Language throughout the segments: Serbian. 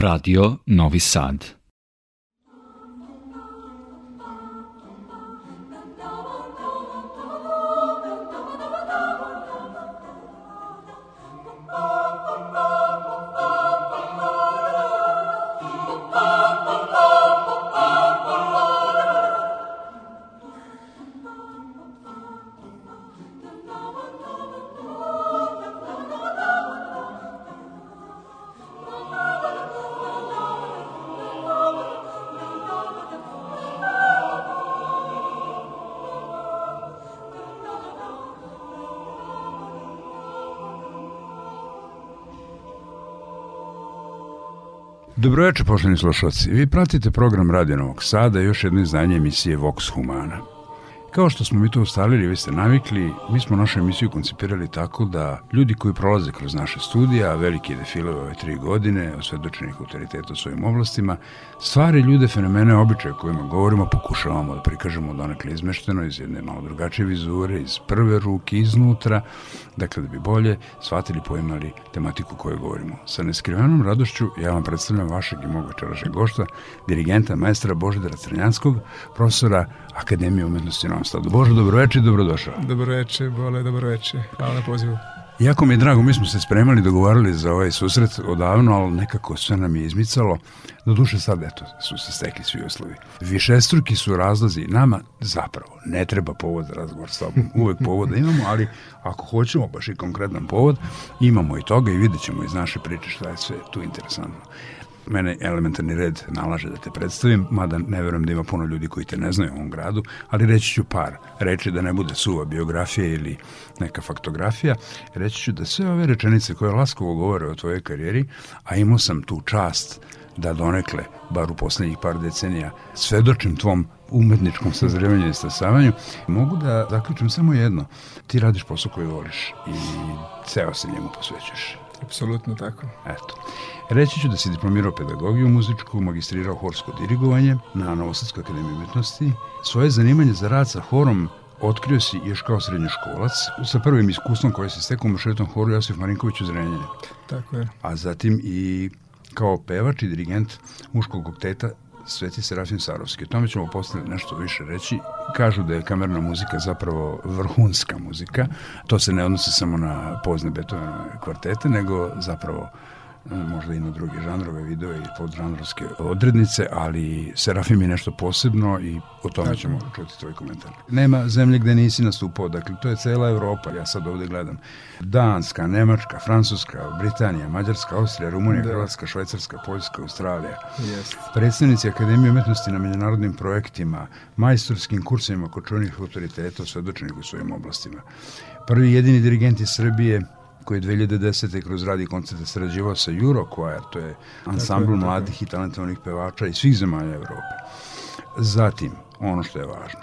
Radio Novi Sad. Dobroveče, poštovani slušalci. Vi pratite program Radio Novog Sada i još jedno izdanje emisije Vox Humana. Kao što smo mi to ustalili, vi ste navikli, mi smo našu emisiju koncipirali tako da ljudi koji prolaze kroz naše studija, veliki defile ove tri godine, osvedočenih autoriteta u svojim oblastima, stvari, ljude, fenomene, običaje kojima govorimo, pokušavamo da prikažemo donekle izmešteno iz jedne malo drugačije vizure, iz prve ruke, iznutra, dakle da bi bolje shvatili, poimali tematiku koju govorimo. Sa neskrivenom radošću ja vam predstavljam vašeg i mog večerašnjeg gošta, dirigenta, maestra Božidara Crnjanskog, profesora Akademije umetnosti Novom Sadu. Bože, dobroveče i dobrodošao. Dobroveče, Bole, dobroveče. Hvala na pozivu. Jako mi je drago, mi smo se spremali, dogovarali za ovaj susret odavno, ali nekako sve nam je izmicalo. Do duše sad, eto, su se stekli svi uslovi. Višestruki su razlazi nama, zapravo, ne treba povod za razgovor s tobom. Uvek povoda imamo, ali ako hoćemo baš i konkretan povod, imamo i toga i vidjet ćemo iz naše priče šta je sve tu interesantno mene elementarni red nalaže da te predstavim, mada ne verujem da ima puno ljudi koji te ne znaju u ovom gradu, ali reći ću par reči da ne bude suva biografija ili neka faktografija, reći ću da sve ove rečenice koje laskovo govore o tvojoj karijeri, a imao sam tu čast da donekle, bar u poslednjih par decenija, svedočim tvom umetničkom sazrevanju i stasavanju, mogu da zaključim samo jedno. Ti radiš posao koji voliš i ceo se njemu posvećuješ. Apsolutno tako. Eto. Reći ću da si diplomirao pedagogiju muzičku, magistrirao horsko dirigovanje na Novosadskoj akademiji umetnosti. Svoje zanimanje za rad sa horom otkrio si još kao srednjoškolac sa prvim iskustvom koje se stekao u mašetom horu Josif Marinković u Zrenjanju. Tako je. A zatim i kao pevač i dirigent muškog okteta Sveti Serafim Sarovski. O tome ćemo posle nešto više reći. Kažu da je kamerna muzika zapravo vrhunska muzika. To se ne odnosi samo na pozne Beethovenove kvartete, nego zapravo možda i na druge žanrove video i podžanrovske odrednice, ali Serafim je nešto posebno i o tome ćemo čuti tvoj komentar. Nema zemlje gde nisi nastupao, dakle to je cela Evropa, ja sad ovde gledam. Danska, Nemačka, Francuska, Britanija, Mađarska, Austrija, Rumunija, da. Hrvatska, Švajcarska, Poljska, Australija. Yes. Predstavnici Akademije umetnosti na međunarodnim projektima, majstorskim kursima kod čunih autoriteta svedočenih u svojim oblastima. Prvi jedini dirigent iz Srbije koji je 2010. kroz radi koncerte sarađivao sa Eurochoir, to je ansambl mladih i talentovanih pevača iz svih zemalja Evrope. Zatim, ono što je važno,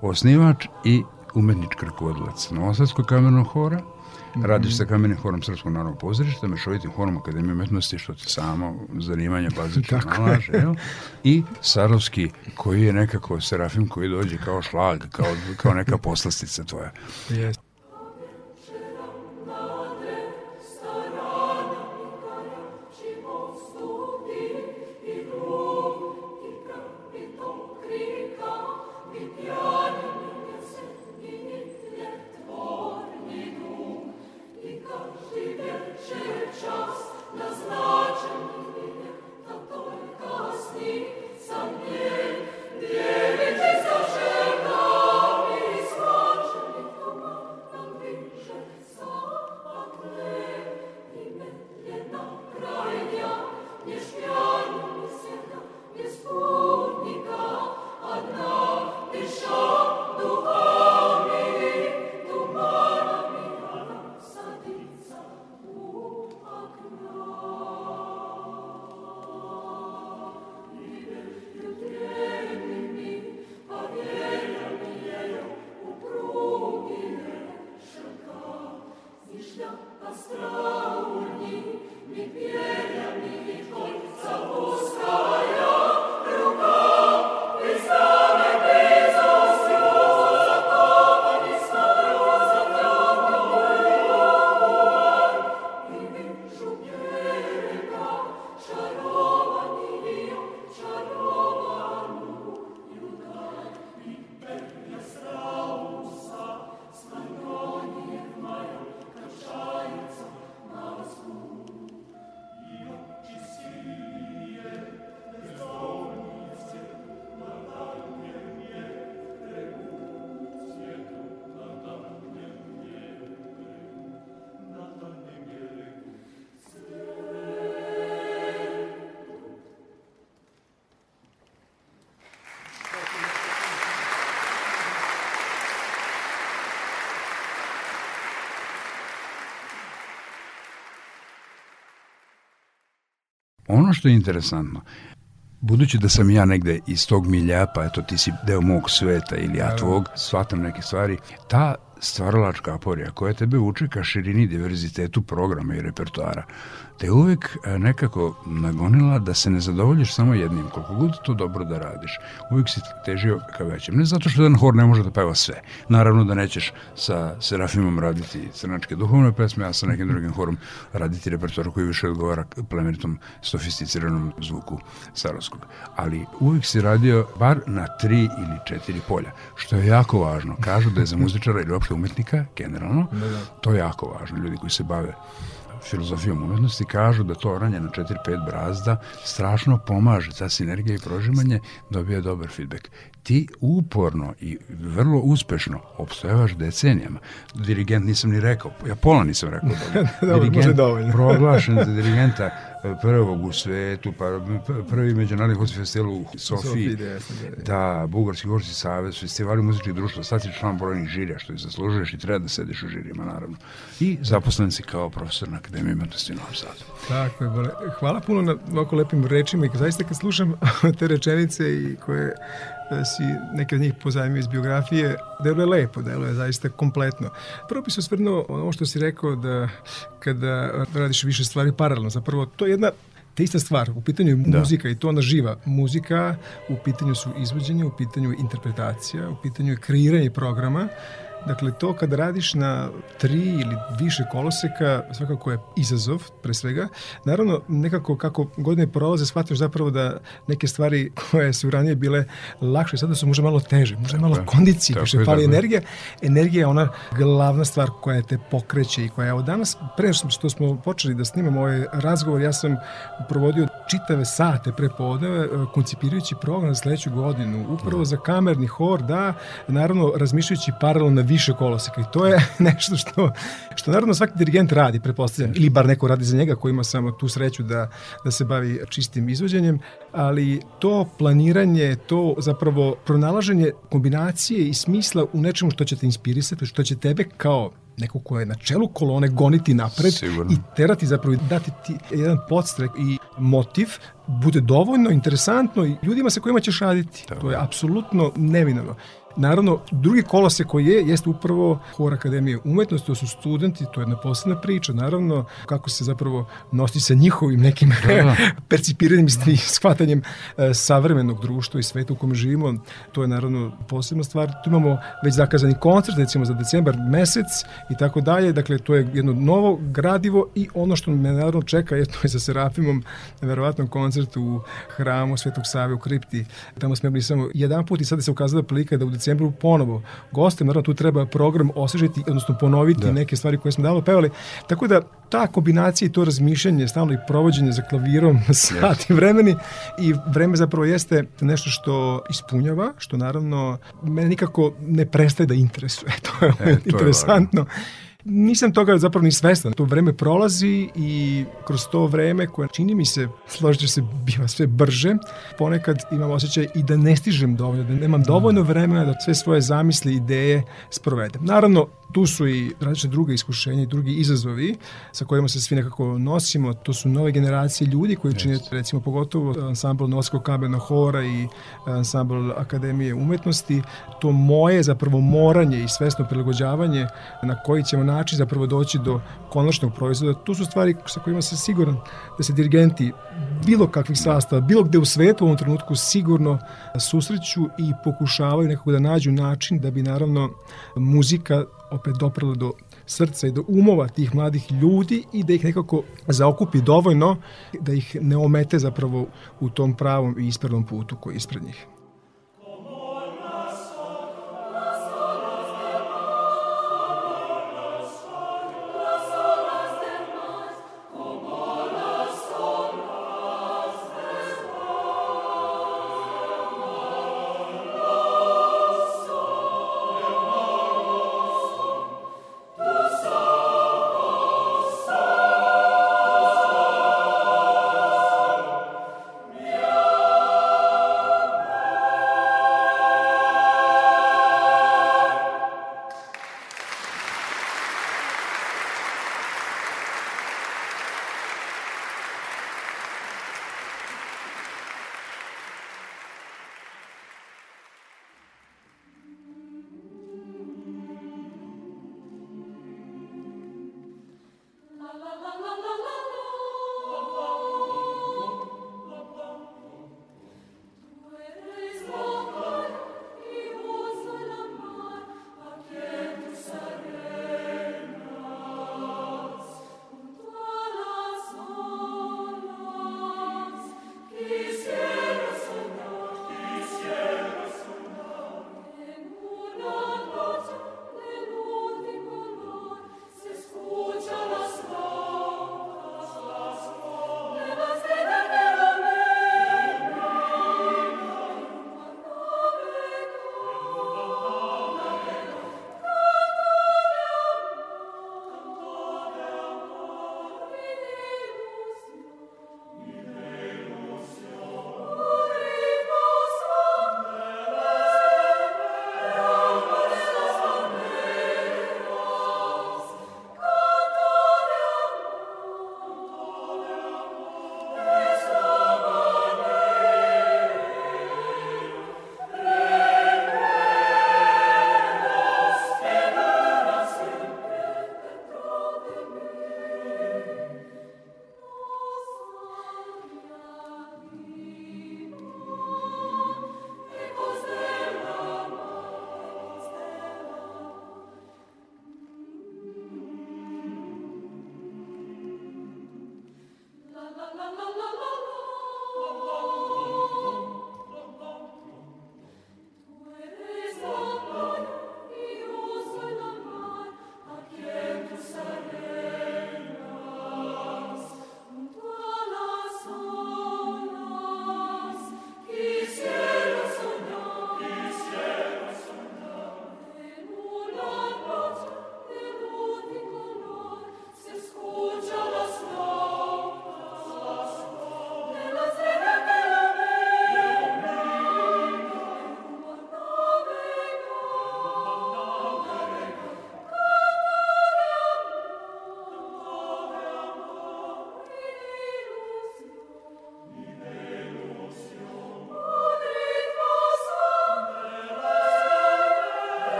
osnivač i umetnički rukovodilac Novosadskog kamernog hora, mm -hmm. radiš sa kamenim horom Srpskog narodnog pozorišta, mešovitim horom Akademije umetnosti, što ti samo zanimanje bazično nalaže, jel? i Sarovski, koji je nekako Serafim koji dođe kao šlag, kao, kao neka poslastica tvoja. Yes. Ono što je interesantno, budući da sam ja negde iz tog milja, pa eto ti si deo mog sveta ili ja tvog, shvatam neke stvari, ta stvaralačka aporija koja tebe uči ka širini diverzitetu programa i repertoara, te uvek e, nekako nagonila da se ne zadovoljiš samo jednim, koliko god to dobro da radiš. Uvek si težio ka većem. Ne zato što jedan hor ne može da peva sve. Naravno da nećeš sa Serafimom raditi crnačke duhovne pesme, a sa nekim drugim horom raditi repertoar koji više odgovara plemenitom sofisticiranom zvuku Sarovskog. Ali uvek si radio bar na tri ili četiri polja, što je jako važno. Kažu da je za muzičara ili uopšte umetnika, generalno, Da, da. to je jako važno. Ljudi koji se bave filozofijom umetnosti kažu da to oranje na 4-5 brazda strašno pomaže, ta sinergija i prožimanje dobija dobar feedback. Ti uporno i vrlo uspešno obstojevaš decenijama. Dirigent nisam ni rekao, ja pola nisam rekao. Dobro, može dovoljno. proglašen za dirigenta prvog u svetu, pa prvi međunarodni hospi festival u Sofiji, Sofiji, da, da, da. da, Bugarski gorski savez, festivali muzičkih društva, sad si član brojnih žirija, što i zaslužuješ i treba da sediš u žirijama, naravno. I zaposlen si kao profesor na Akademiji umetnosti u Novom Sadu. Tako je, Bole. Hvala puno na ovako lepim rečima i zaista kad slušam te rečenice i koje si neke od njih pozajmio iz biografije, deluje lepo, deluje zaista kompletno. Prvo bi se osvrnuo ono što si rekao da kada radiš više stvari paralelno, zapravo to je jedna te ista stvar, u pitanju je Da. muzika i to ona živa muzika, u pitanju su izvođenje, u pitanju je interpretacija, u pitanju je kreiranje programa, Dakle, to kada radiš na tri ili više koloseka, svakako je izazov, pre svega. Naravno, nekako kako godine prolaze, shvataš zapravo da neke stvari koje su ranije bile lakše, sada su možda malo teže, možda malo je. kondicije, Tako više je, fali tako je. energija. Energija je ona glavna stvar koja te pokreće i koja, evo danas, pre što smo počeli da snimamo ovaj razgovor, ja sam provodio čitave sate pre podneve, e, koncipirajući program za sledeću godinu, upravo za kamerni hor, da, naravno, razmišljajući paralelno na više koloseka i to je nešto što, što naravno svaki dirigent radi, prepostavljam, ili bar neko radi za njega koji ima samo tu sreću da, da se bavi čistim izvođenjem, ali to planiranje, to zapravo pronalaženje kombinacije i smisla u nečemu što će te inspirisati, što će tebe kao neko ko je na čelu kolone goniti napred Sigurno. i terati zapravo dati ti jedan podstrek i motiv bude dovoljno interesantno i ljudima sa kojima ćeš raditi. To je apsolutno nevinovno. Naravno, drugi kolose koji je, jeste upravo Hor Akademije umetnosti, to su studenti, to je jedna posebna priča, naravno, kako se zapravo nosi sa njihovim nekim da. percipiranim i shvatanjem e, savremenog društva i sveta u kome živimo, to je naravno posebna stvar. Tu imamo već zakazani koncert, recimo za decembar mesec i tako dalje, dakle to je jedno novo gradivo i ono što me naravno čeka je to je sa Serafimom na verovatnom koncertu u hramu Svetog Save u kripti. Tamo smo bili samo jedan put i sada se ukazala prilika da u decembru ponovo gostim, naravno tu treba program osvežiti, odnosno ponoviti da. neke stvari koje smo davno pevali. Tako da ta kombinacija i to razmišljanje, stalno i provođenje za klavirom sati vremeni i vreme zapravo jeste nešto što ispunjava, što naravno mene nikako ne prestaje da interesuje. To je, E, to je interesantno. Nisam toga zapravo ni svestan. To vreme prolazi i kroz to vreme koje čini mi se, složit se, biva sve brže, ponekad imam osjećaj i da ne stižem dovoljno, da nemam dovoljno vremena da sve svoje zamisli, ideje sprovedem. Naravno, tu su i različite druge iskušenja i drugi izazovi sa kojima se svi nekako nosimo. To su nove generacije ljudi koji čine, recimo, pogotovo ansambl Novskog kamernog hora i ansambl Akademije umetnosti. To moje zapravo moranje i svesno prilagođavanje na koji ćemo način zapravo doći do konačnog proizvoda. Tu su stvari sa kojima se siguran da se dirigenti bilo kakvih sastava, bilo gde u svetu u ovom trenutku sigurno susreću i pokušavaju nekako da nađu način da bi naravno muzika opet doprala do srca i do umova tih mladih ljudi i da ih nekako zaokupi dovoljno da ih ne omete zapravo u tom pravom i ispravnom putu koji je ispred njih.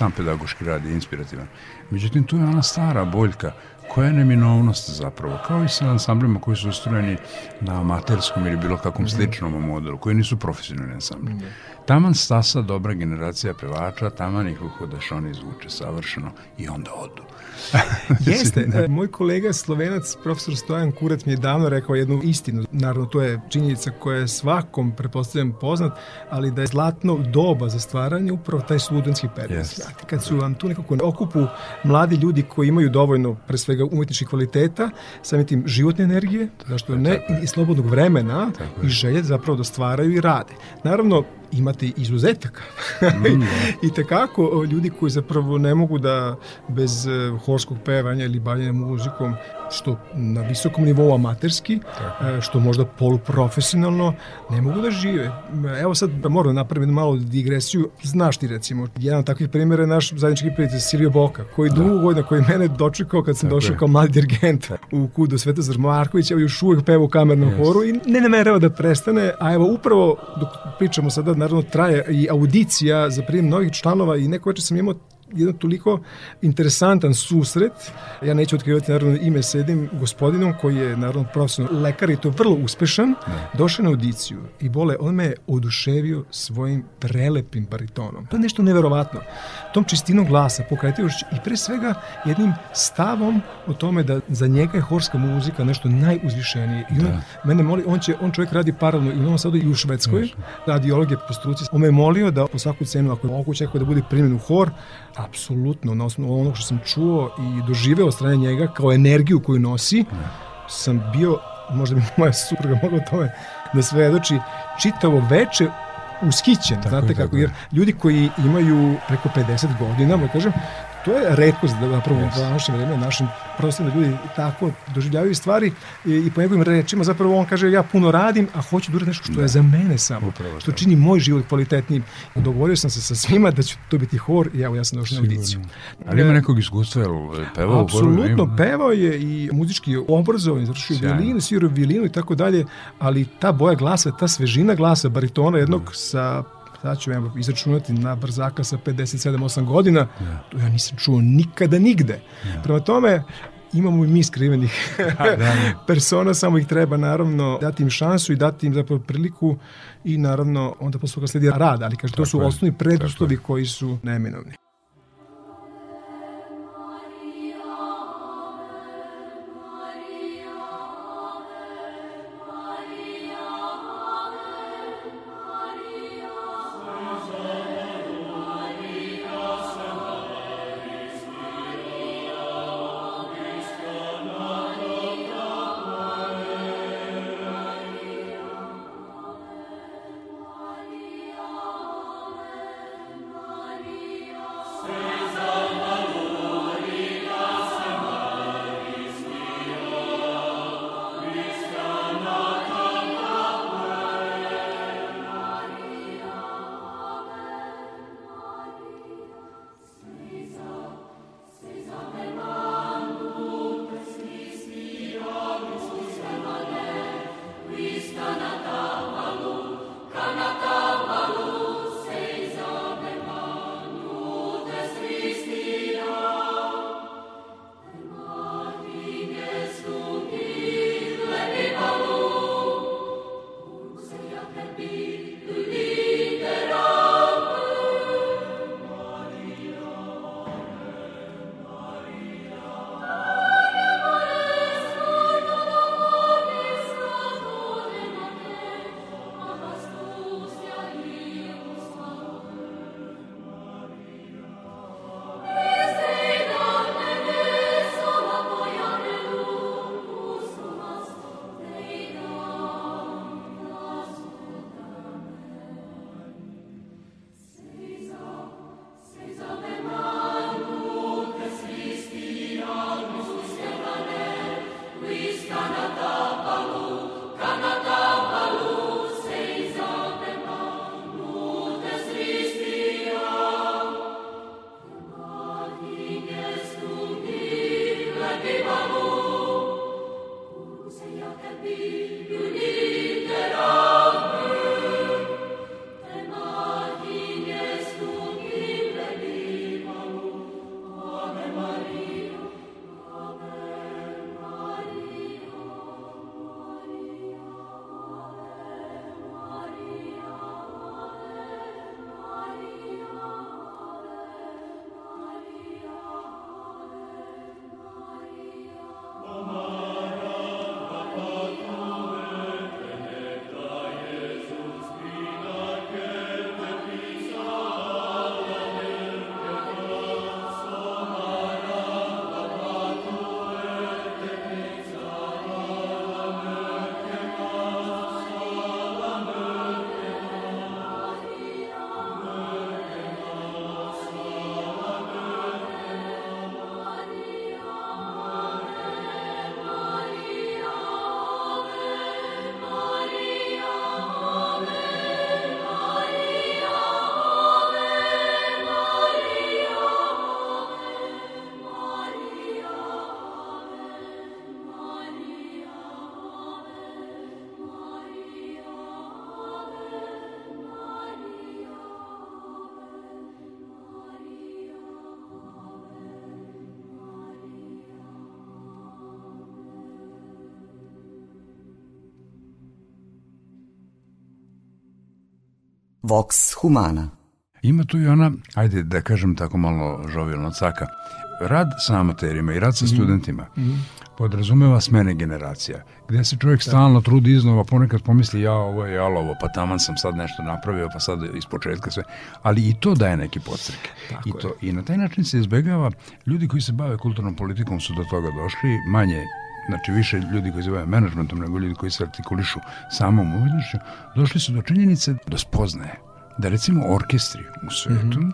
Sam pedagoški rad je inspirativan. Međutim, tu je ona stara boljka koja je neminovnost zapravo, kao i sa ansamblima koji su ustrojeni na amaterskom ili bilo kakvom mhm. sličnom modelu, koji nisu profesionalni ansambli. Mhm. Taman stasa dobra generacija pevača, taman ih uhodaš, oni zvuče savršeno i onda odu. Jeste. Da. Moj kolega slovenac, profesor Stojan Kurac, mi je davno rekao jednu istinu. Naravno, to je činjenica koja je svakom, prepostavljam, poznat, ali da je zlatno doba za stvaranje upravo taj studentski period. Yes. Znate, kad su vam tu nekako okupu mladi ljudi koji imaju dovoljno, pre svega, umetničkih kvaliteta, samim tim životne energije, zašto ne, i slobodnog vremena i želje zapravo da stvaraju i rade. Naravno, imate izuzetaka. Mm, I tekako ljudi koji zapravo ne mogu da bez e, horskog pevanja ili bavljanja muzikom što na visokom nivou amaterski, Tako. što možda poluprofesionalno, ne mogu da žive. Evo sad da moram napraviti malu digresiju. Znaš ti recimo, jedan od takvih primjera je naš zajednički prijatelj Silvio Boka, koji da. dugo godina, koji mene dočekao kad sam Tako došao je. kao mladi dirigent u kudu Svetozar Marković, evo još uvek peva u kamernom yes. horu i ne namerava da prestane, a evo upravo dok pričamo sada, naravno traje i audicija za prijem novih članova i neko večer sam imao jedan toliko interesantan susret. Ja neću otkrivati naravno ime sa jednim gospodinom koji je naravno profesionalno lekar i to vrlo uspešan. Ne. Došao na audiciju i bole, on me oduševio svojim prelepim baritonom. To je nešto neverovatno. Tom čistinom glasa, pokretljivošću i pre svega jednim stavom o tome da za njega je horska muzika nešto najuzvišenije. I on da. mene moli, on, će, on čovjek radi paralelno i u Novom Sadu i u Švedskoj, radiolog je po struci. On me molio da po svaku cenu, ako je moguće, da bude primjen u hor, apsolutno, na osnovu onog što sam čuo i doživeo od strane njega kao energiju koju nosi, sam bio, možda bi moja supruga mogla tome da svedoči, čitavo veče uskićen, tako znate kako, jer ljudi koji imaju preko 50 godina, da kažem, to je redkost da napravo yes. u današnje vreme našim prostim da ljudi tako doživljavaju stvari i, i po njegovim rečima zapravo on kaže ja puno radim, a hoću da uradim nešto što da. je za mene samo, Upravo, što čini moj život kvalitetnijim. Dogovorio sam se sa svima da će to biti hor i evo ja sam došao na audiciju. Ali ima nekog iskustva, je pevao Apsolutno, pevao je i muzički obrazovan, završio violinu, svirao violinu i tako dalje, ali ta boja glasa, ta svežina glasa baritona jednog mm. sa sad ću ja izračunati na brzaka sa 57-8 godina, yeah. to ja nisam čuo nikada nigde. Yeah. Prema tome, imamo i mi skrivenih da, da. persona, samo ih treba naravno dati im šansu i dati im zapravo priliku i naravno onda posle toga sledi rad, ali kaže, to su osnovni preduslovi koji su neminovni. Vox Humana. Ima tu i ona, ajde da kažem tako malo žovilno caka, rad sa amaterima i rad sa studentima mm -hmm. podrazumeva smene generacija, gde se čovjek da. stalno trudi iznova, ponekad pomisli ja ovo je jalovo, pa taman sam sad nešto napravio, pa sad iz početka sve, ali i to daje neki podstrek. I, to, I na taj način se izbegava, ljudi koji se bave kulturnom politikom su do toga došli, manje znači više ljudi koji se bave menadžmentom nego ljudi koji se artikulišu samom umetnošću, došli su do činjenice da spoznaje da recimo orkestri u svetu mm -hmm.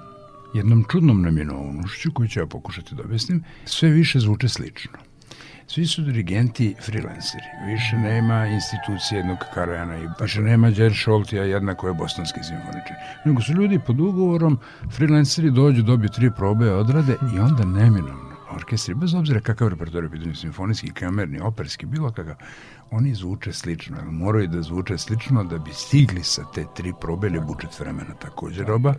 jednom čudnom naminovnošću koju ću ja pokušati da objasnim, sve više zvuče slično. Svi su dirigenti freelanceri. Više nema institucije jednog Karajana i više nema Đer Šoltija jedna koja je bosanski simfoničar. Nego su ljudi pod ugovorom, freelanceri dođu, dobiju tri probe, odrade i onda neminovno orkestri, bez obzira kakav repertoar je pitanje, simfonijski, kamerni, operski, bilo kakav, oni zvuče slično, moraju da zvuče slično da bi stigli sa te tri probe ili budžet vremena takođe roba,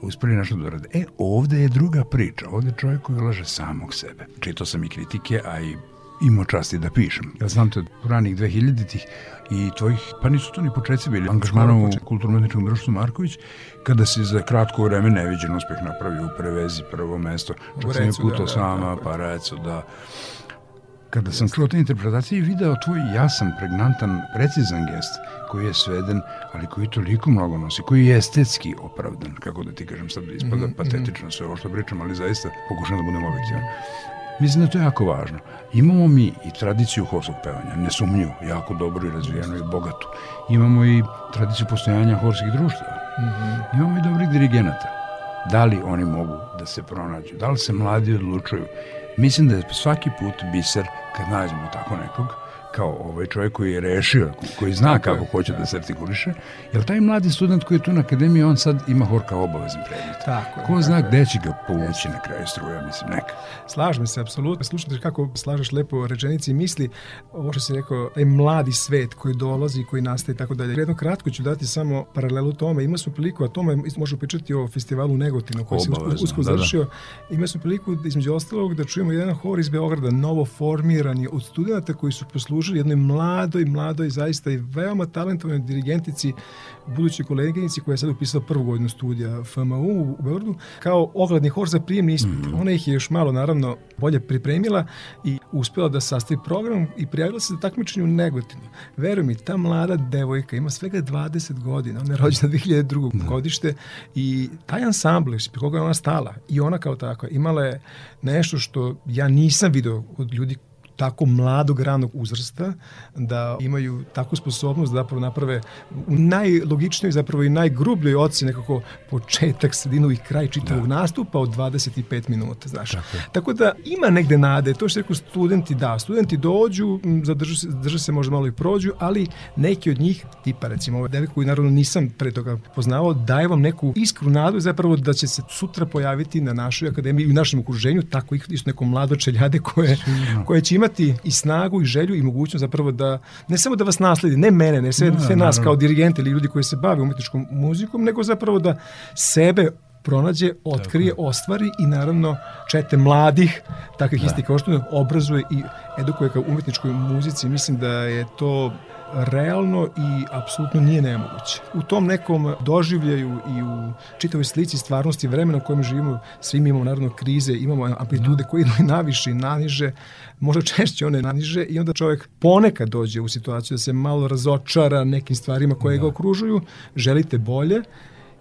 uspeli nešto da rade. E, ovde je druga priča, ovde je čovjek koji ulaže samog sebe. Čito sam i kritike, a i imao časti da pišem. Ja znam te od ranih 2000-ih i tvojih, pa nisu to ni početci bili, angažmanom u kulturno-umetničkom društvu Marković, kada si za kratko vreme neviđen uspeh napravio u prevezi prvo mesto. Čak sam je putao da, s vama, da, pa recu da Kada sam čuo te interpretacije i video tvoj jasan, pregnantan, precizan gest, koji je sveden, ali koji toliko mnogo nosi, koji je estetski opravdan, kako da ti kažem sad, ispada mm -hmm. patetično sve ovo što pričam, ali zaista pokušam da budem objektivan. Mislim da to je jako važno. Imamo mi i tradiciju horskog pevanja, nesumnjivo, jako dobro i razvijeno i bogatu. Imamo i tradiciju postojanja horskih društava. Mm -hmm. Imamo i dobrih dirigenata. Da li oni mogu da se pronađu? Da li se mladi odlučuju? Mislim da je svaki put biser kad nađemo tako nekog kao ovaj čovjek koji je rešio, koji zna kako hoće da. da se artikuliše, jer taj mladi student koji je tu na akademiji, on sad ima hor kao obavezan predmet. Tako je. Ko zna gde će ga povući na kraju struja, mislim, neka. Slažem se, apsolutno. Slušajte kako slažeš lepo rečenici i misli, ovo što si rekao, taj mladi svet koji dolazi, koji nastaje i tako dalje. Jedno kratko ću dati samo paralelu tome. Ima smo priliku, a tome možemo pričati o festivalu Negotinu koji se usko da, završio. Da. Ima smo priliku, između ostalog, da čujemo jedan hor iz Beograda, novo formirani od studenta koji su poslužili pružili jednoj mladoj, mladoj, zaista i veoma talentovanoj dirigentici, budućoj koleginici koja je sad upisala prvu godinu studija FMU u Beogradu, kao ogledni hor za prijemni ispit. Mm. Ona ih je još malo, naravno, bolje pripremila i uspela da sastavi program i prijavila se za takmičenje u Negotinu. Veruj mi, ta mlada devojka ima svega 20 godina, ona je rođena 2002. Da. godište i taj ansambl, pri koga je ona stala i ona kao takva, imala je nešto što ja nisam video od ljudi tako mladog ranog uzrasta da imaju takvu sposobnost da zapravo naprave u najlogičnoj zapravo i najgrubljoj oci nekako početak, sredinu i kraj čitavog da. nastupa od 25 minuta, znaš. Tako, tako da ima negde nade, to što rekao studenti, da, studenti dođu, zadržu se, zadržu se možda malo i prođu, ali neki od njih, tipa recimo ovaj devik koji naravno nisam pre toga poznavao, daje vam neku iskru nadu zapravo da će se sutra pojaviti na našoj akademiji i u našem okruženju, tako isto neko mlado čeljade koje, koje će imati imati i snagu i želju i mogućnost zapravo da, ne samo da vas nasledi, ne mene, ne sve, no, sve nas kao dirigente ili ljudi koji se bave umetničkom muzikom, nego zapravo da sebe pronađe, otkrije, Tako. ostvari i naravno čete mladih takvih da. istih kao što obrazuje i edukuje kao umetničkoj muzici. Mislim da je to realno i apsolutno nije nemoguće. U tom nekom doživljaju i u čitavoj slici stvarnosti vremena u kojem živimo, svi mi imamo naravno krize, imamo amplitude koje idu i naviše i naniže, možda češće one naniže i onda čovjek ponekad dođe u situaciju da se malo razočara nekim stvarima koje da. ga okružuju, želite bolje,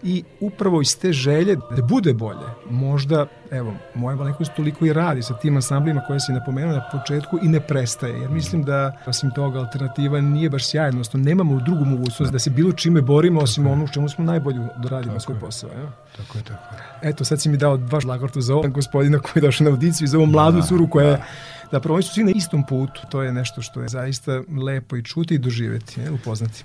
i upravo iz te želje da bude bolje, možda, evo, moja malenkost toliko i radi sa tim ansamblima koje si napomenuo na početku i ne prestaje, jer mislim da, osim toga, alternativa nije baš sjajna, odnosno nemamo drugu mogućnost da se bilo čime borimo, osim ono u čemu smo najbolji da radimo svoj posao. Evo. Tako je, tako je. Eto, sad si mi dao baš lagortu za ovog gospodina koji je došao na audiciju, za ovu mladu da, curu koja je da. Zapravo, oni su svi na istom putu. To je nešto što je zaista lepo i čuti i doživeti, je, upoznati.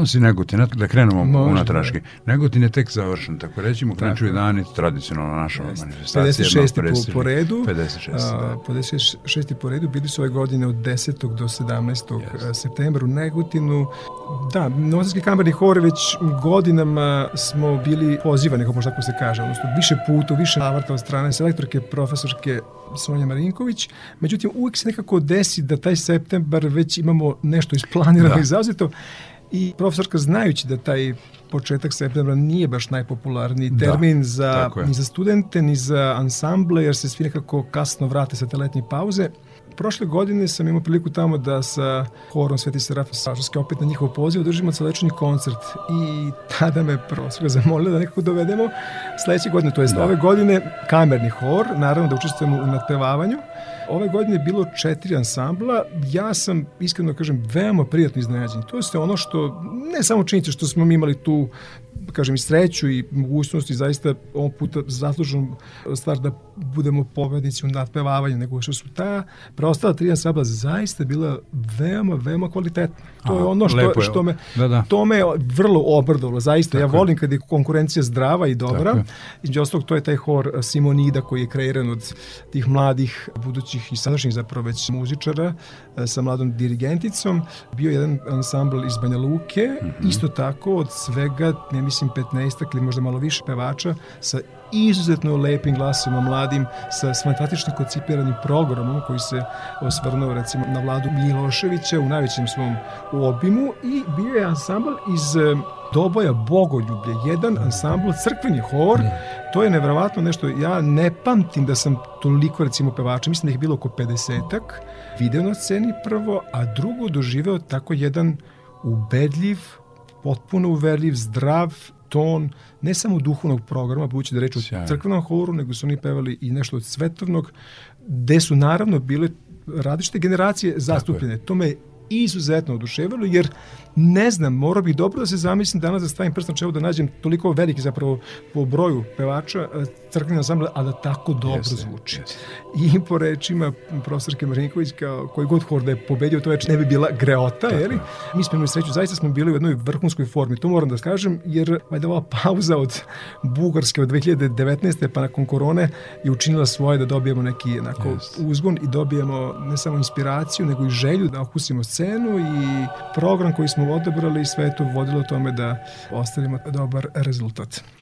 Pomenuo si Negotin, da krenemo Može, unatraški. Negotin je tek završen, tako rećemo, krenčuju dani, tradicionalno naša Jest. manifestacija. 56. Po, po redu. 56. A, da. 56. po redu bili su ove godine od 10. do 17. Jest. septembra u Negotinu. Da, Novosadski kamerni hor već godinama smo bili pozivani, kako možda tako se kaže, odnosno više puta, više navrta od strane selektorke, profesorke Sonja Marinković. Međutim, uvijek se nekako desi da taj septembar već imamo nešto isplanirano Da. i zauzeto. I profesorka znajući da taj početak septembra nije baš najpopularniji Da, termin za, tako je. ni za studente, ni za ansamble, jer se svi nekako kasno vrate sa te letnje pauze. Prošle godine sam imao priliku tamo da sa horom Sveti Seraf Sažarske opet na njihov poziv držimo celečni koncert i tada me profesorka zamolila da nekako dovedemo sledeće godine, to jest Da. ove godine kamerni hor, naravno da učestvujemo u nadpevavanju. Ove godine je bilo četiri ansambla, ja sam, iskreno kažem, veoma prijatno iznenađen. To je ono što, ne samo činjenica što smo mi imali tu kažem i sreću i mogućnost i zaista ovog puta zasluženu stvar da budemo pobednici u nadpevavanju, nego što su ta preostala tri ansambla zaista bila veoma, veoma kvalitetna. To je Aha, ono što, je. što me, Da, da. to me vrlo obradovalo, zaista. ja Tako je. volim kad je konkurencija zdrava i dobra. Je. Između ostalog, to je taj hor Simonida koji je kreiran od tih mladih, budućih i sadašnjih zapravo već muzičara e, sa mladom dirigenticom. Bio je jedan ansambl iz Banja Luke, Mhm. isto tako od svega, ne mislim 15 ili možda malo više pevača sa izuzetno lepim glasima mladim, sa fantastično koncipiranim programom koji se osvrnuo recimo na vladu Miloševića u najvećem svom obimu i bio je ansambl iz e, Doboja Bogoljublje, jedan ansambl crkveni hor, to je nevjerovatno nešto, ja ne pamtim da sam toliko recimo pevača, mislim da ih je bilo oko 50-ak, video na sceni prvo, a drugo doživeo tako jedan ubedljiv, potpuno uverljiv, zdrav ton, ne samo duhovnog programa, budući da reč o Sjajno. crkvenom horu, nego su oni pevali i nešto od svetovnog, gde su naravno bile različite generacije zastupljene. To me izuzetno oduševilo, jer ne znam, morao bih dobro da se zamislim danas da stavim prst na čelo da nađem toliko veliki zapravo po broju pevača e, crkveni ansambl, a da tako dobro Jeste, zvuči. jeste. I po rečima profesorke Marinković, kao koji god hor da je pobedio, to već ne bi bila greota, je li? Mi smo imali sreću, zaista smo bili u jednoj vrhunskoj formi, to moram da kažem, jer valjda ova pauza od Bugarske od 2019. pa nakon korone je učinila svoje da dobijemo neki onako Jeste. uzgon i dobijemo ne samo inspiraciju, nego i želju da okusimo scenu i program koji smo odabrali, sve je to vodilo tome da ostavimo dobar rezultat.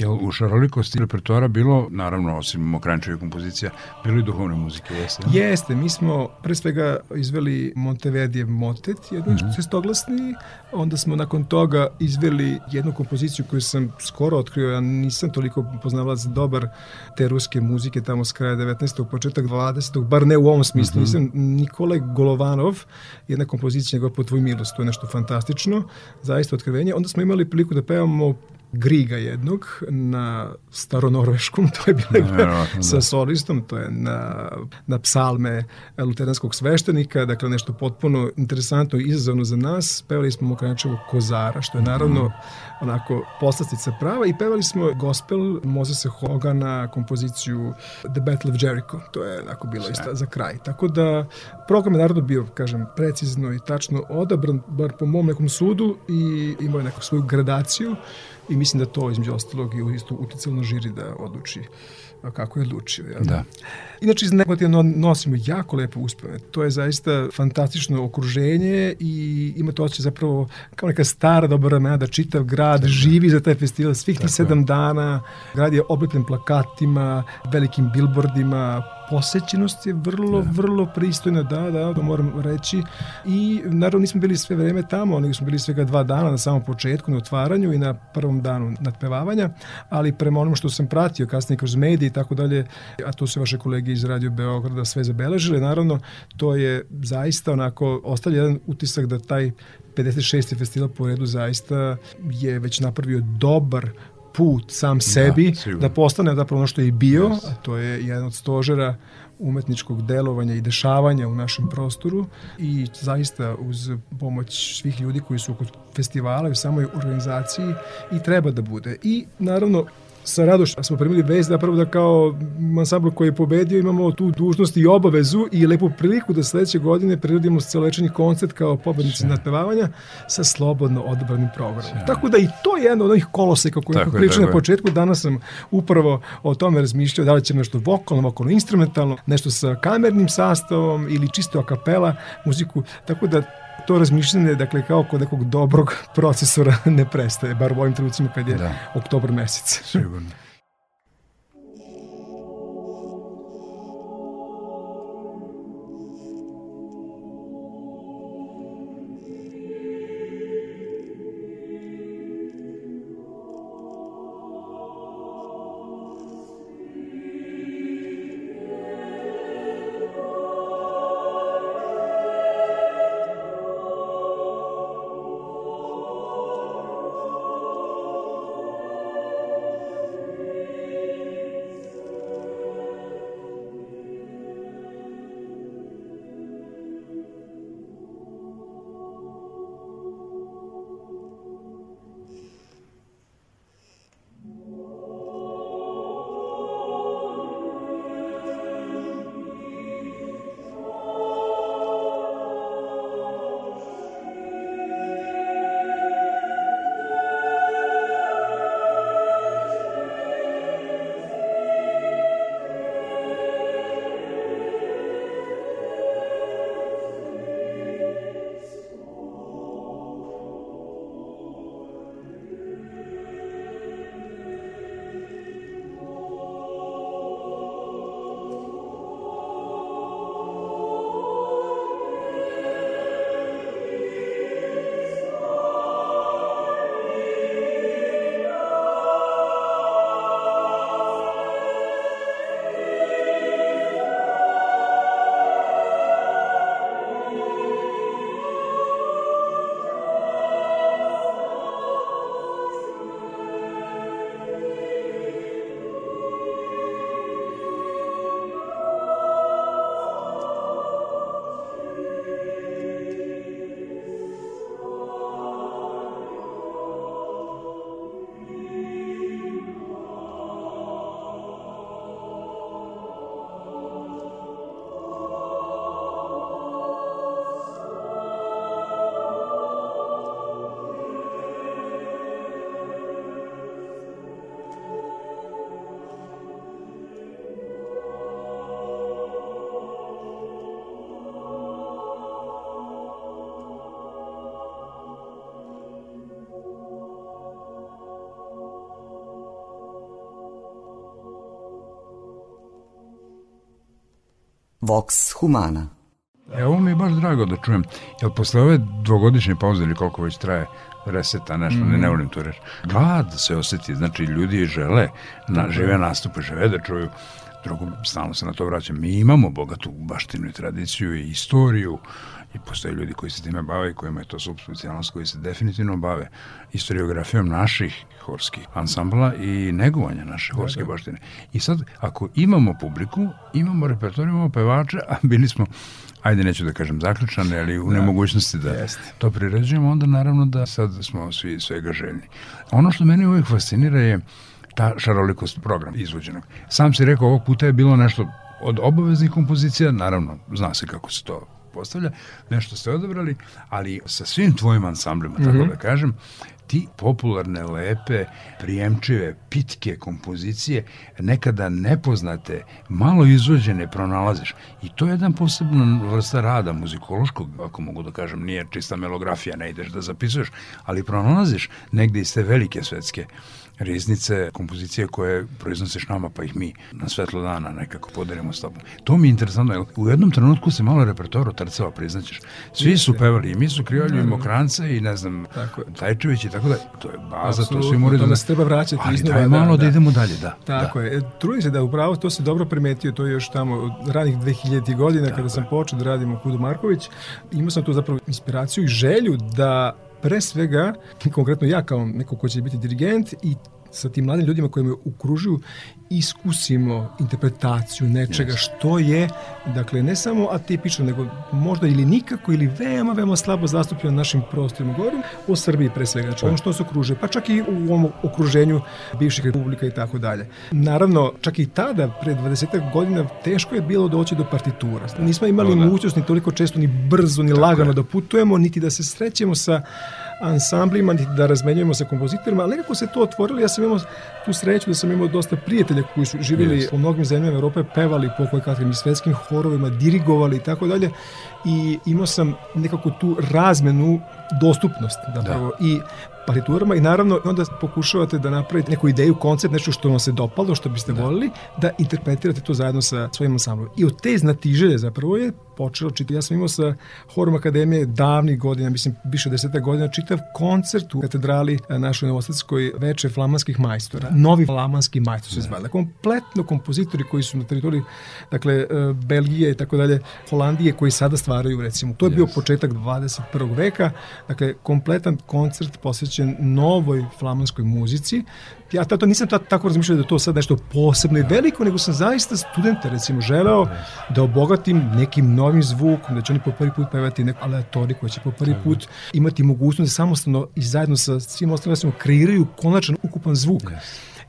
Jel u šarolikosti repertoara bilo, naravno, osim Mokrančeve kompozicija, bilo i duhovne muzike, jeste? Jeste, mi smo pre svega izveli Montevedijev motet, jedan mm -hmm. šestoglasni, onda smo nakon toga izveli jednu kompoziciju koju sam skoro otkrio, ja nisam toliko poznavalac dobar te ruske muzike tamo s kraja 19. početak 20. bar ne u ovom smislu, mm -hmm. nisam Nikolaj Golovanov, jedna kompozicija njegova po tvoj milost, to je nešto fantastično, zaista otkrivenje. Onda smo imali priliku da pevamo Griga jednog na staronorveškom, to je bilo no, sa da. solistom, to je na, na psalme luteranskog sveštenika, dakle nešto potpuno interesantno i izazovno za nas. Pevali smo Mokrančevo Kozara, što je naravno mm. onako poslastica prava i pevali smo gospel Mozesa Hogana, kompoziciju The Battle of Jericho, to je onako bilo isto za kraj. Tako da program je naravno bio, kažem, precizno i tačno odabran, bar po mom nekom sudu i imao je neku svoju gradaciju i mislim da to između ostalog je isto uticalo na žiri da odluči kako je odlučio. Jel? Da. Inače, iz negativno nosimo jako lepe uspeve. To je zaista fantastično okruženje i ima to osjećaj zapravo kao neka stara dobra vremena da čitav grad Tako. živi za taj festival svih tih sedam dana. Grad je oblepljen plakatima, velikim bilbordima, posećenost je vrlo, da. vrlo pristojna, da, da, to moram reći. I naravno nismo bili sve vreme tamo, nego smo bili svega dva dana na samom početku, na otvaranju i na prvom danu nadpevavanja, ali prema onom što sam pratio kasnije kroz medije i tako dalje, a to su vaše kolege iz Radio Beograda sve zabeležile, naravno, to je zaista onako, ostavlja jedan utisak da taj 56. festival po redu zaista je već napravio dobar put sam da, sebi da, da postane zapravo ono što je i bio, yes. a to je jedan od stožera umetničkog delovanja i dešavanja u našem prostoru i zaista uz pomoć svih ljudi koji su oko festivala i u samoj organizaciji i treba da bude. I naravno sa radošću smo primili vez da prvo da kao ansambl koji je pobedio imamo tu dužnost i obavezu i lepu priliku da sledeće godine prirodimo celečeni koncert kao pobednici nadpevavanja sa slobodno odabranim programom. Sve. Tako da i to je jedno od onih koloseka koje smo pričali na početku. Danas sam upravo o tome razmišljao da li ćemo nešto vokalno, vokalno instrumentalno, nešto sa kamernim sastavom ili čisto a kapela muziku. Tako da to razmišljanje, dakle, kao kod nekog dobrog procesora ne prestaje, bar u ovim trenucima kad je da. oktobar mesec. Sigurno. Vox Humana. Evo mi je baš drago da čujem, jer posle ove dvogodišnje pauze ili koliko već traje, reseta, nešto, mm. ne, ne volim to reći. Kad se osjeti, znači ljudi žele, na, žive nastupe, žele da čuju drugo, stalno se na to vraćam, mi imamo bogatu baštinu i tradiciju i istoriju i postoje ljudi koji se time bave i kojima je to subspecijalnost koji se definitivno bave istoriografijom naših horskih ansambla i negovanja naše horske da, da. baštine. I sad, ako imamo publiku, imamo repertor, imamo pevače, a bili smo ajde neću da kažem zaključane, ali u da, nemogućnosti da jest. to priređujemo, onda naravno da sad smo svi svega željni. Ono što mene uvijek fascinira je ta šarolikost programa izvođenog. Sam si rekao, ovog puta je bilo nešto od obaveznih kompozicija, naravno, zna se kako se to postavlja, nešto ste odabrali, ali sa svim tvojim ansamblima, mm -hmm. tako mhm. da kažem, ti popularne, lepe, prijemčive, pitke kompozicije, nekada nepoznate, malo izvođene pronalaziš. I to je jedan posebna vrsta rada muzikološkog, ako mogu da kažem, nije čista melografija, ne ideš da zapisuješ, ali pronalaziš negde iz te velike svetske riznice, kompozicije koje proiznosiš nama, pa ih mi na svetlo dana nekako podelimo s tobom. To mi je interesantno, jer u jednom trenutku se malo repertoar otrcava, priznaćeš. Svi su pevali, i mi su krivali i Mokrancę i ne znam, tako Tajčević i tako da, to je baza, Absolutno, to svi moraju da... se treba vraćati ali iznova. daj malo da, da, idemo dalje, da. Tako da. je, trudim se da upravo, to se dobro primetio, to je još tamo od ranih 2000. godina tako kada sam počeo da radim u Kudu Marković, imao sam tu zapravo inspiraciju i želju da pre svega, konkretno ja kao neko ko će biti dirigent i sa tim mladim ljudima koji me ukružuju iskusimo interpretaciju nečega yes. što je, dakle, ne samo atipično, nego možda ili nikako ili veoma, veoma slabo zastupljeno na našim prostorima. Govorim o Srbiji pre svega, znači ono što se okružuje, pa čak i u ovom okruženju bivših republika i tako dalje. Naravno, čak i tada, pre 20 godina, teško je bilo doći do partitura. Nismo imali da. mogućnost ni toliko često, ni brzo, ni tako lagano je. da putujemo, niti da se srećemo sa ansamblima, niti da razmenjujemo sa kompozitorima, ali nekako se to otvorilo. Ja sam imao tu sreću da sam imao dosta prijatelja koji su živjeli yes. u mnogim zemljama Evrope, pevali po koje kakvim i svetskim horovima, dirigovali i tako dalje i imao sam nekako tu razmenu dostupnost zapravo da. i partiturama i naravno onda pokušavate da napravite neku ideju, koncept, nešto što vam se dopalo, što biste da. volili, da interpretirate to zajedno sa svojim ansamblom. I od te znatiželje zapravo je počelo čitati. Ja sam imao sa Horom Akademije davnih godina, mislim više deseta godina, čitav koncert u katedrali našoj Novosadskoj veče flamanskih majstora. Novi flamanski majstor se zvala. Kompletno kompozitori koji su na teritoriji dakle, e, Belgije i tako dalje, Holandije, koji sada stvaraju recimo. To je yes. bio početak 21. veka, dakle kompletan koncert posvećen novoj flamanskoj muzici ja to nisam tako razmišljao da to sad nešto posebno i veliko, nego sam zaista studenta recimo želeo da obogatim nekim novim zvukom, da će oni po prvi put pevati neku aleatoriju koja će po prvi put imati mogućnost da samostalno i zajedno sa svim ostalim kreiraju konačan ukupan zvuk.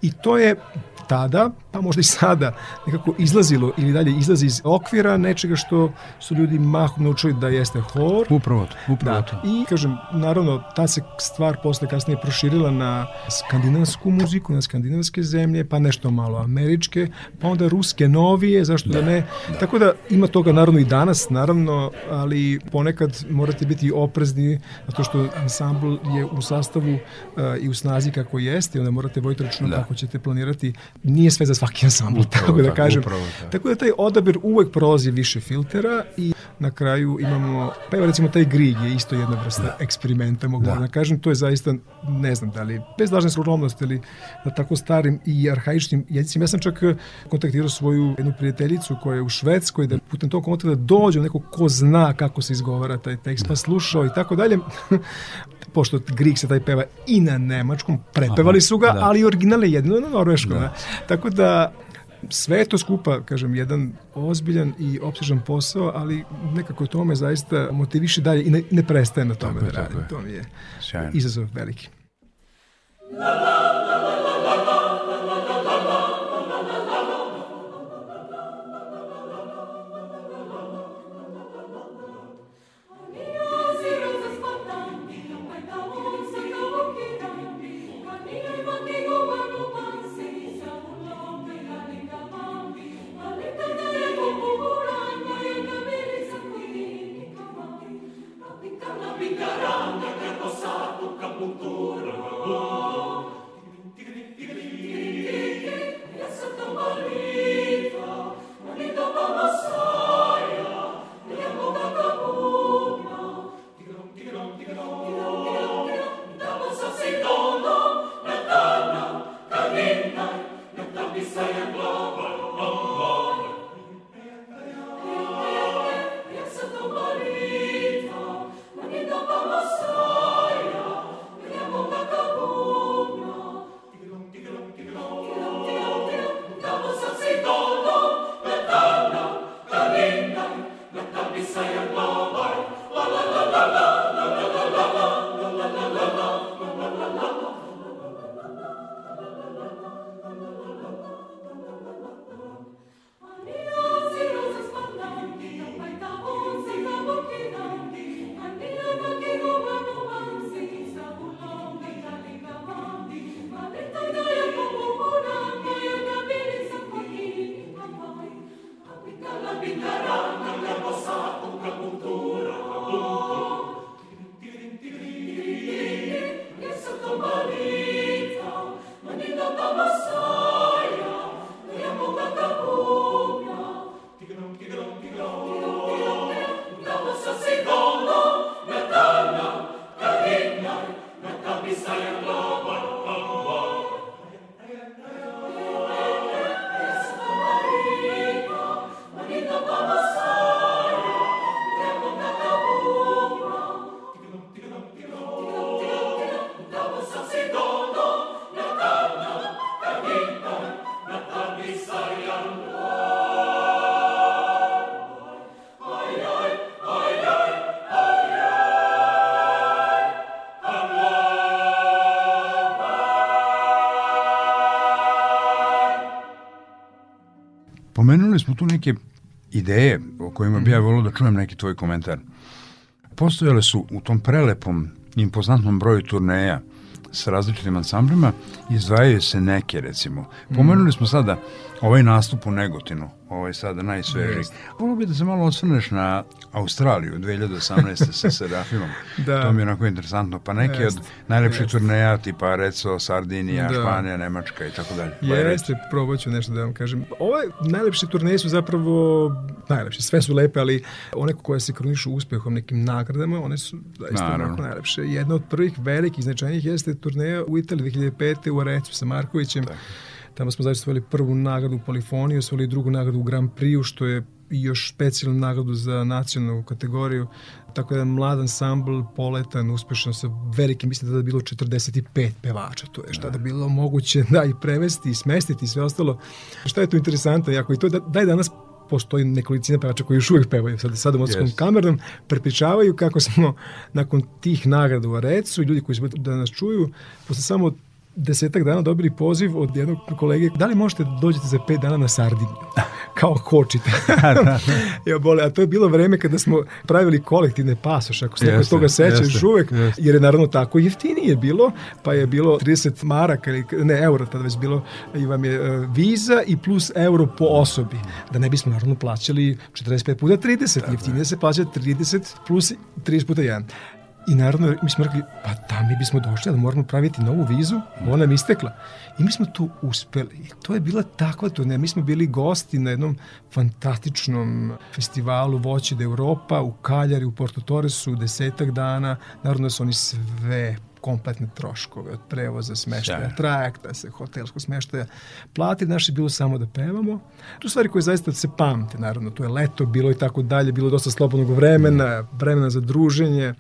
I to je tada, pa možda i sada, nekako izlazilo ili dalje izlazi iz okvira nečega što su ljudi mahom naučili da jeste hor. Upravo to, upravo da. to. I, kažem, naravno, ta se stvar posle kasnije proširila na skandinavsku muziku, na skandinavske zemlje, pa nešto malo američke, pa onda ruske novije, zašto da, da ne. Da. Tako da ima toga naravno i danas, naravno, ali ponekad morate biti oprezni, zato što ansambl je u sastavu uh, i u snazi kako jeste, onda morate voditi računa da. kako ćete planirati nije sve za svaki ansambl, tako da kažem. Upravo, da. Tako da taj odabir uvek prolazi više filtera i na kraju imamo, pa evo recimo taj grig je isto jedna vrsta da. eksperimenta, mogu da. da kažem, to je zaista, ne znam da li, bez lažne skromnosti ili na tako starim i arhaičnim jezicima. Ja sam čak kontaktirao svoju jednu prijateljicu koja je u Švedskoj, da putem tog kontakta da dođe neko ko zna kako se izgovara taj tekst, pa slušao i tako dalje. Pošto Grig se taj peva i na nemačkom, prepevali su ga, da. ali original je jedino na norveškom. Da. Da. Tako da sve je to skupa, kažem, jedan ozbiljan i opsežan posao, ali nekako to me zaista motiviše dalje i ne, ne prestaje na tome tako da radim. To mi je Sjajno. izazov veliki. La, la, la, la, la, la, la. Smo tu neke ideje o kojima bi ja Mhm. volio da čujem neki tvoj komentar. Postojale su u tom prelepom, impozantnom broju turneja sa različitim ansamblima, izdvajaju se neke recimo. Mhm. Pomenuli smo sada ovaj nastup u Negotinu, ovaj sada najsvežiji. Volio bi da se malo osvrneš na Australiju 2018. sa Serafimom. Da. To mi je onako interesantno. Pa neke Jeste. od najlepših turneja tipa Reco, Sardinija, Da. Španija, Nemačka i tako dalje. Je Jeste, probat ću nešto da vam kažem. Ove najlepše turneje su zapravo najlepše, sve su lepe, ali one koje se krunišu uspehom nekim nagradama, one su zaista Naravno. onako najlepše. Jedna od prvih velikih značajnih jeste turneja u Italiji 2005. u Arecu sa Markovićem. Tamo smo zaista osvojili prvu nagradu u polifoniji, osvojili drugu nagradu u Grand Prix-u, što je i još specijalnu nagradu za nacionalnu kategoriju. Tako da mlad ansambl, poletan, uspešan sa velikim, mislim da je bilo 45 pevača, to je šta da bilo moguće da i prevesti i smestiti i sve ostalo. Šta je tu interesantno, jako i to da, da je danas postoji nekolicina pevača koji još uvijek pevaju sad, sad u Modskom Yes. kamernom, prepričavaju kako smo nakon tih nagrada u Arecu i ljudi koji su da nas čuju, posle samo desetak dana dobili poziv od jednog kolege, da li možete da dođete za pet dana na Sardiniju? Kao kočite. ja bole, a to je bilo vreme kada smo pravili kolektivne pasoše, ako se neko toga seća još uvek, jeste. jer je naravno tako jeftinije bilo, pa je bilo 30 maraka, ili, ne, euro tada već bilo, i vam je e, viza i plus euro po osobi, da ne bismo naravno plaćali 45 puta 30, jeftinije se plaća 30 plus 30 puta 1. I naravno, mi smo rekli, pa da, mi bismo došli, ali moramo praviti novu vizu, ona nam istekla. I mi smo to uspeli. I to je bila takva turneja. Mi smo bili gosti na jednom fantastičnom festivalu Voće da Europa u Kaljari, u Porto Torresu, desetak dana. Naravno da su oni sve kompletne troškove od prevoza, smeštaja, Sjajno. trajekta, se hotelskog smeštaja platili, naše je bilo samo da pevamo. Tu stvari koje zaista se pamte, naravno, tu je leto, bilo i tako dalje, bilo dosta slobodnog vremena, vremena za druženje,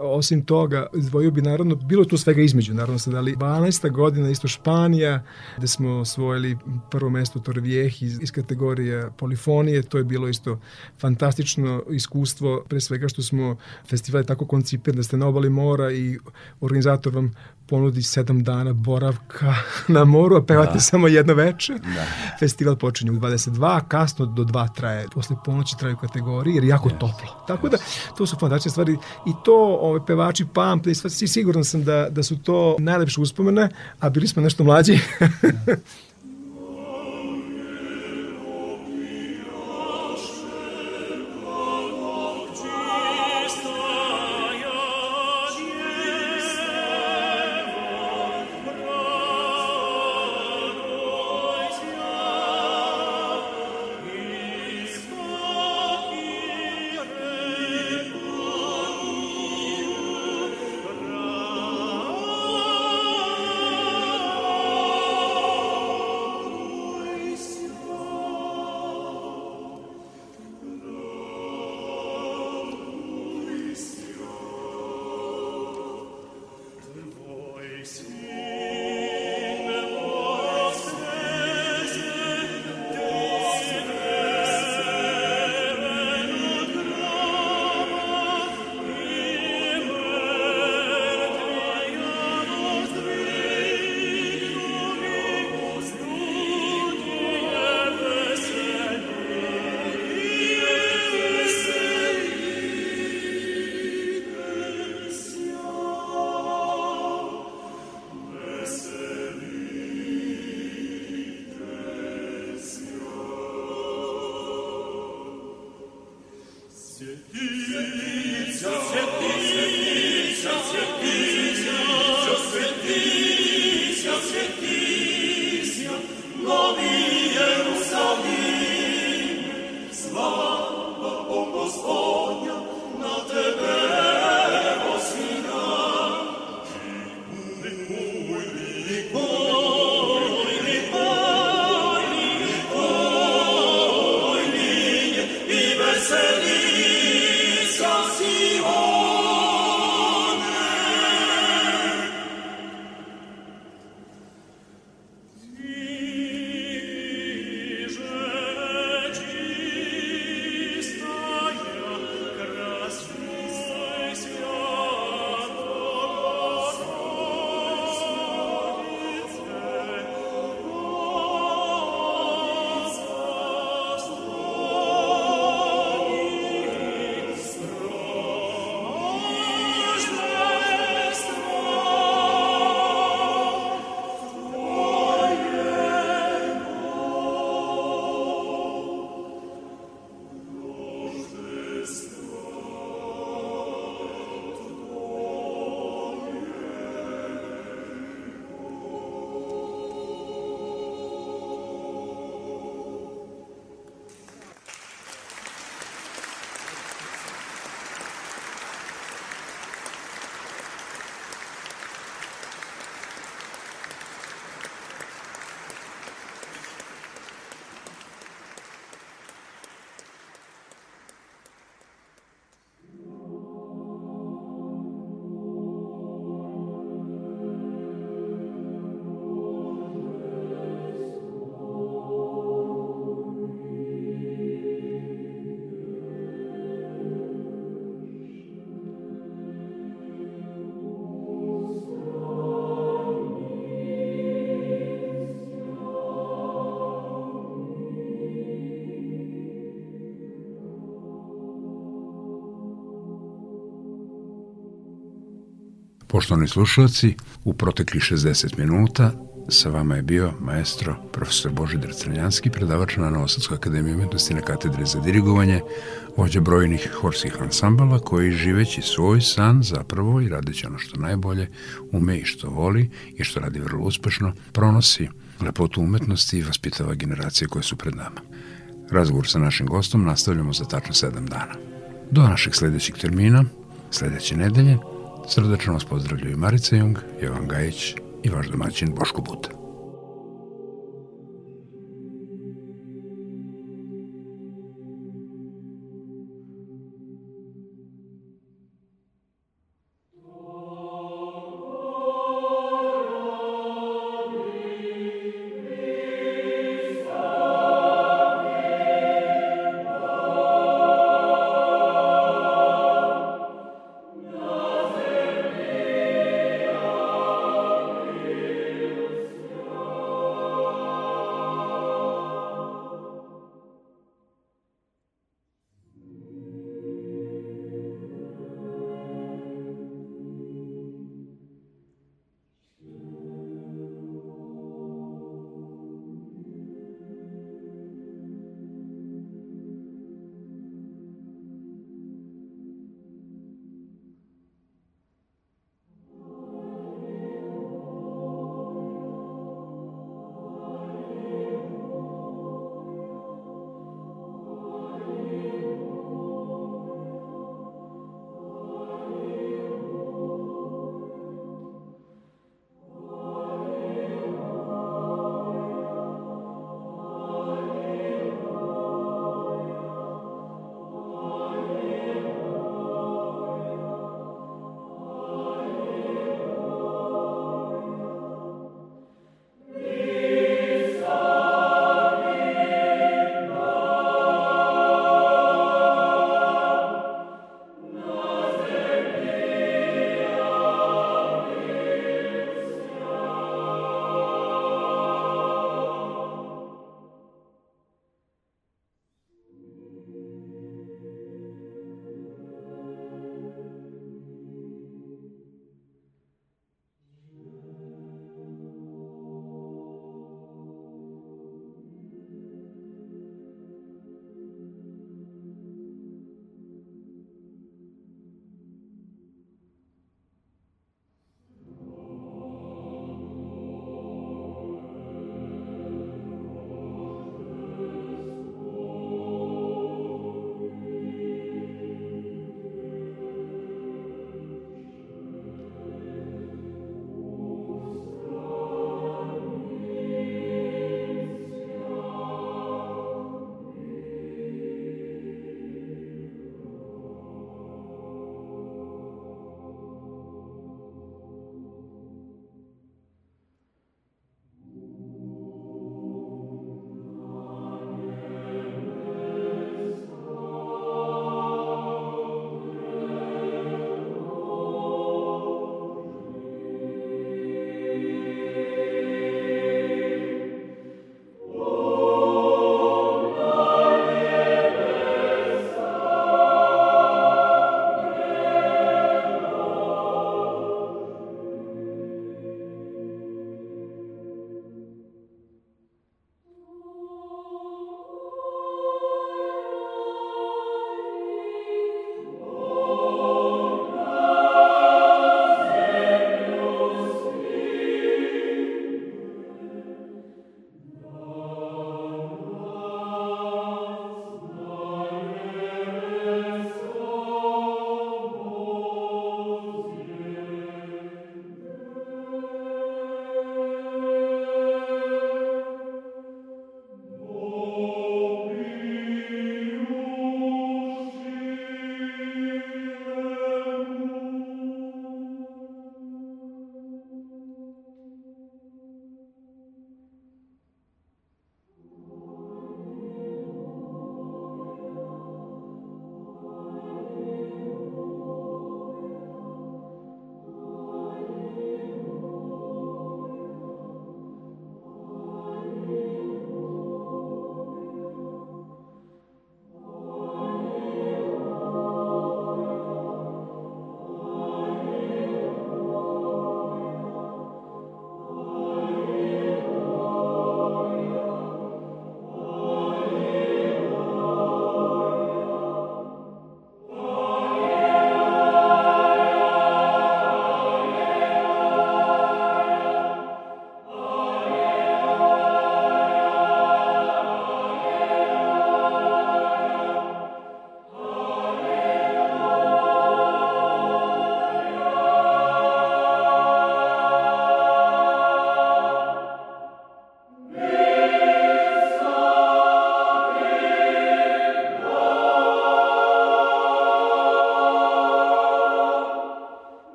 osim toga, izdvojio bi naravno, bilo tu svega između, naravno se dali 12. godina, isto Španija, gde smo osvojili prvo mesto Torvijeh iz, iz kategorije polifonije, to je bilo isto fantastično iskustvo, pre svega što smo festival je tako koncipiran da ste na obali mora i organizator vam ponudi sedam dana boravka na moru, a pevate da. samo jedno veče. Da. Festival počinje u 22, kasno do 2 traje, posle ponoći traju kategorije, jer je jako yes. toplo. Tako yes. da, to su fantastične stvari i to ove pevači pamte i sve, siguran sam da, da su to najlepše uspomene, a bili smo nešto mlađi. Poštovani slušalci, u protekli 60 minuta sa vama je bio maestro profesor Božidar Crnjanski, predavač na Novosadskoj akademiji umetnosti na katedri za dirigovanje, vođa brojnih horskih ansambala koji živeći svoj san zapravo i radeći ono što najbolje ume i što voli i što radi vrlo uspešno, pronosi lepotu umetnosti i vaspitava generacije koje su pred nama. Razgovor sa našim gostom nastavljamo za tačno 7 dana. Do našeg sledećeg termina, sledeće nedelje, srdačno vas pozdravljaju Marica Jung, Jovan Gajić i vaš domaćin Boško Buta.